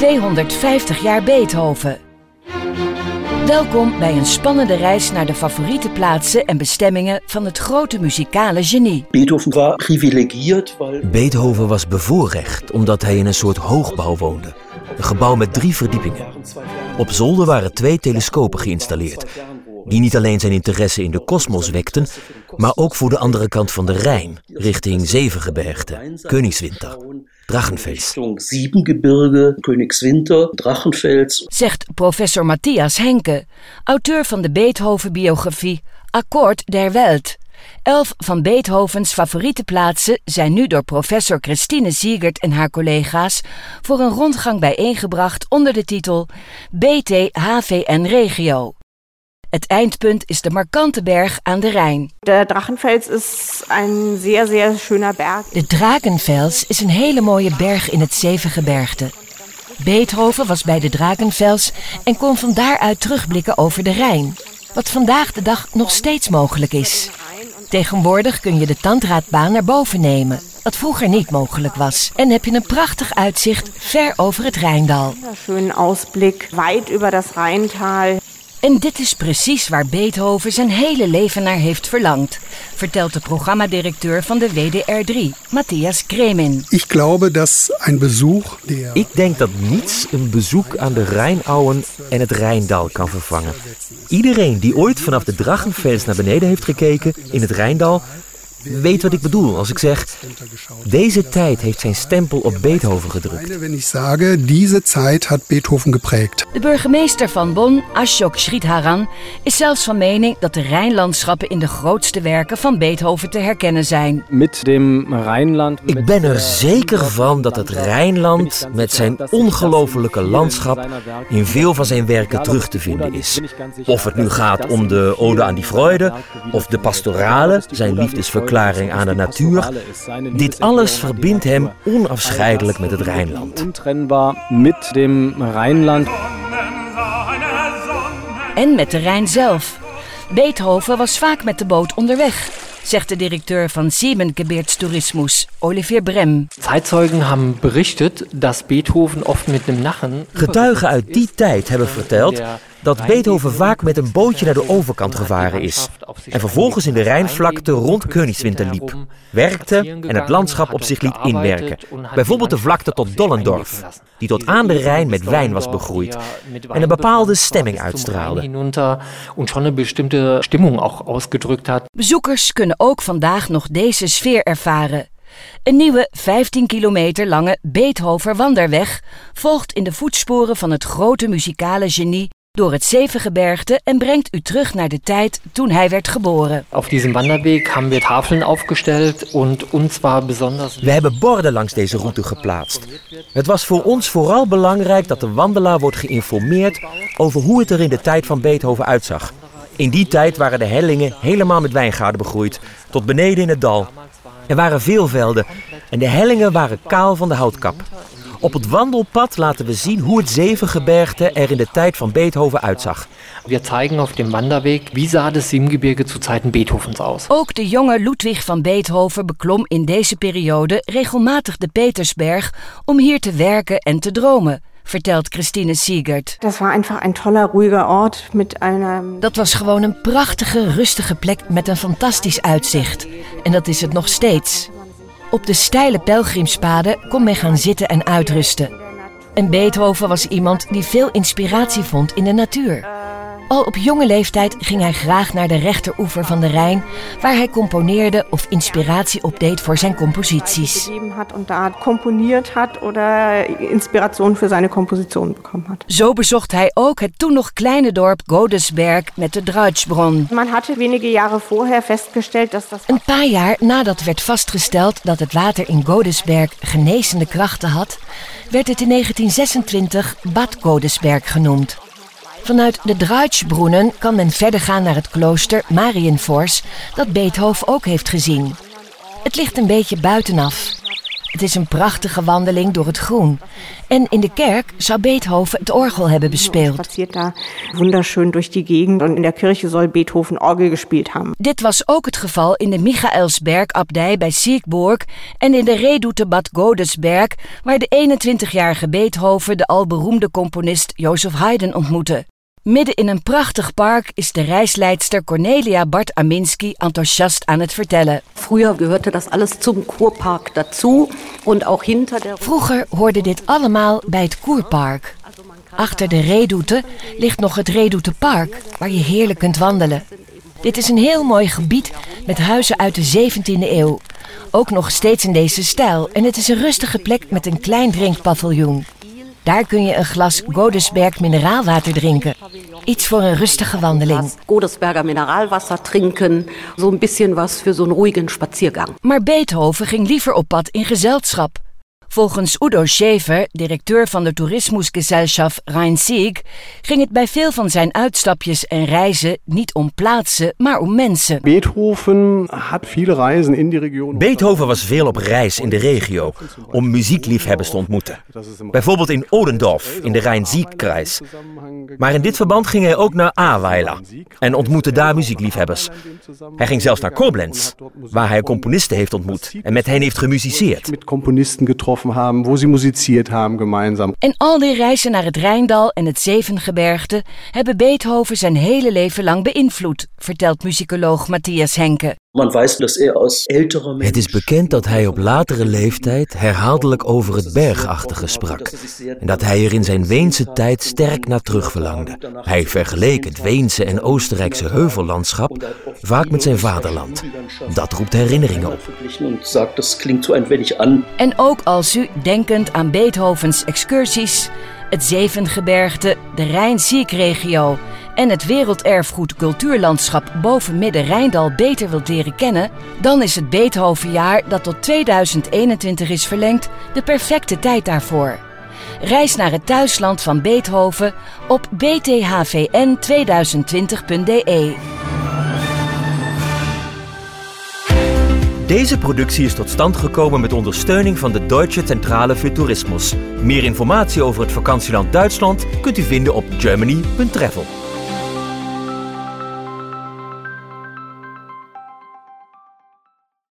250 jaar Beethoven. Welkom bij een spannende reis naar de favoriete plaatsen en bestemmingen van het grote muzikale genie. Beethoven was privilegiert, weil Beethoven was bevoorrecht omdat hij in een soort hoogbouw woonde. Een gebouw met drie verdiepingen. Op zolder waren twee telescopen geïnstalleerd, die niet alleen zijn interesse in de kosmos wekten, maar ook voor de andere kant van de Rijn, richting Zevengebergte, Königswinter, Drachenfels. Siebengebirge, Königswinter, Drachenfels. Zegt professor Matthias Henke, auteur van de Beethoven-biografie Akkoord der Welt. Elf van Beethovens favoriete plaatsen zijn nu door professor Christine Siegert en haar collega's voor een rondgang bijeengebracht onder de titel BT HVN Regio. Het eindpunt is de markante berg aan de Rijn. Der Drachenfels ist ein sehr, sehr schöner Berg. De Drakenfels is een hele mooie berg in het Zevengebergte. Beethoven was bij de Drakenfels en kon van daaruit terugblikken over de Rijn. Wat vandaag de dag nog steeds mogelijk is. Tegenwoordig kun je de tandraadbaan naar boven nemen, wat vroeger niet mogelijk was. En heb je een prachtig uitzicht ver over het Rijndal. Schönen Ausblick weit über das Rheintal. En dit is precies waar Beethoven zijn hele leven naar heeft verlangd, vertelt de programmadirecteur van de WDR3, Matthias Kremin. Ich glaube, ein Besuch der Ik denk dat niets een bezoek aan de Rijnauwen en het Rijndal kan vervangen. Iedereen die ooit vanaf de Drachenfels naar beneden heeft gekeken in het Rijndal, weet wat ik bedoel als ik zeg: deze tijd heeft zijn stempel op Beethoven gedrukt. Zeit hat Beethoven geprägt. De burgemeester van Bonn, Ashok Sridharan, is zelfs van mening dat de Rijnlandschappen in de grootste werken van Beethoven te herkennen zijn. mit dem Rheinland. Ik ben er zeker van dat het Rijnland met zijn ongelofelijke landschap in veel van zijn werken terug te vinden is. Of het nu gaat om de Ode aan die Freude of de pastorale, zijn liefdesverklaring aan de natuur. Dit alles verbindt hem onafscheidelijk met het Rijnland. Dem. En met de Rijn zelf. Beethoven was vaak met de boot onderweg, zegt de directeur van Siebengebirgstourismus, Olivier Brem. Zeitzeugen haben berichtet, dass Beethoven oft mit einem Nachen Getuigen uit die tijd hebben verteld dat Beethoven vaak met een bootje naar de overkant gevaren is. En vervolgens in de Rijnvlakte rond Königswinter liep, werkte en het landschap op zich liet inwerken. Bijvoorbeeld de vlakte tot Dollendorf, die tot aan de Rijn met wijn was begroeid en een bepaalde stemming uitstraalde. hinunter und schon eine bestimmte Stimmung auch ausgedrückt hat. Bezoekers kunnen ook vandaag nog deze sfeer ervaren. Een nieuwe 15 kilometer lange Beethoven wanderweg volgt in de voetsporen van het grote muzikale genie door het Zevengebergte en brengt u terug naar de tijd toen hij werd geboren. Auf diesem Wanderweg haben wir Tafeln aufgestellt und uns war besonders We hebben borden langs deze route geplaatst. Het was voor ons vooral belangrijk dat de wandelaar wordt geïnformeerd over hoe het er in de tijd van Beethoven uitzag. In die tijd waren de hellingen helemaal met wijngaarden begroeid, tot beneden in het dal. Er waren veel velden en de hellingen waren kaal van de houtkap. Op het wandelpad laten we zien hoe het Zevengebergte er in de tijd van Beethoven uitzag. Wir zeigen auf dem Wanderweg, wie sah das Siebengebirge zu Zeiten Beethovens aus. Ook de jonge Ludwig van Beethoven beklom in deze periode regelmatig de Petersberg om hier te werken en te dromen, vertelt Christine Siegert. Das war einfach ein toller, ruhiger Ort mit einem Dat was gewoon een prachtige, rustige plek met een fantastisch uitzicht. En dat is het nog steeds. Op de steile pelgrimspaden kon men gaan zitten en uitrusten. En Beethoven was iemand die veel inspiratie vond in de natuur. Al op jonge leeftijd ging hij graag naar de rechteroever van de Rijn, waar hij componeerde of inspiratie opdeed voor zijn composities. Zo bezocht hij ook het toen nog kleine dorp Godesberg met de Druitsbron. Een paar jaar nadat werd vastgesteld dat het water in Godesberg genezende krachten had, werd het in 1926 Bad Godesberg genoemd. Vanuit de Druitsbroenen kan men verder gaan naar het klooster Marienfors, dat Beethoven ook heeft gezien. Het ligt een beetje buitenaf. Het is een prachtige wandeling door het groen. En in de kerk zou Beethoven het orgel hebben bespeeld. Spaziert da wunderschön durch die Gegend und in der Kirche soll Beethoven Orgel gespielt haben. Dit was ook het geval in de Michaelsberg-abdij bij Siegburg en in de Redoute Bad Godesberg, waar de 21-jarige Beethoven de al beroemde componist Joseph Haydn ontmoette. Midden in een prachtig park is de reisleidster Cornelia Bart Aminski enthousiast aan het vertellen. Früher gehörte alles zum Kurpark dazu und auch hinter der Vroeger hoorde dit allemaal bij het Koerpark. Achter de Redoute ligt nog het Redoute Park, waar je heerlijk kunt wandelen. Dit is een heel mooi gebied met huizen uit de 17e eeuw. Ook nog steeds in deze stijl en het is een rustige plek met een klein drinkpaviljoen. Daar kun je een glas Godesberg mineraalwater drinken. Iets voor een rustige wandeling. Godesberger so ein bisschen was für so einen ruhigen Spaziergang. Maar Beethoven ging liever op pad in gezelschap. Volgens Udo Schäfer, directeur van de toerismusgesellschaft Rhein-Sieg, ging het bij veel van zijn uitstapjes en reizen niet om plaatsen, maar om mensen. Beethoven had viele Reisen in die Region. Beethoven was veel op reis in de regio om muziekliefhebbers te ontmoeten. Bijvoorbeeld in Odendorf in de Rhein-Sieg-kreis. Maar in dit verband ging hij ook naar Ahrweiler en ontmoette daar muziekliefhebbers. Hij ging zelfs naar Koblenz, waar hij componisten heeft ontmoet en met hen heeft gemusiceerd. Met componisten getroffen wo sie musiziert haben gemeinsam. En al die reizen naar het Rijndal en het Zevengebergte hebben Beethoven zijn hele leven lang beïnvloed, vertelt muzikoloog Matthias Henke. Er Het is bekend dat hij op latere leeftijd herhaaldelijk over het bergachtige sprak. En dat hij er in zijn Weense tijd sterk naar terug verlangde. Hij vergeleek het Weense en Oostenrijkse heuvellandschap vaak met zijn vaderland. Dat roept herinneringen op. En ook als u, denkend aan Beethovens excursies, het Zevengebergte, de Rijn-Sieg-regio en het werelderfgoed cultuurlandschap boven Midden-Rijndal beter wilt leren kennen, dan is het Beethovenjaar dat tot 2021 is verlengd de perfecte tijd daarvoor. Reis naar het thuisland van Beethoven op bthvn2020.de. Deze productie is tot stand gekomen met ondersteuning van de Deutsche Zentrale für Tourismus. Meer informatie over het vakantieland Duitsland kunt u vinden op germany.travel.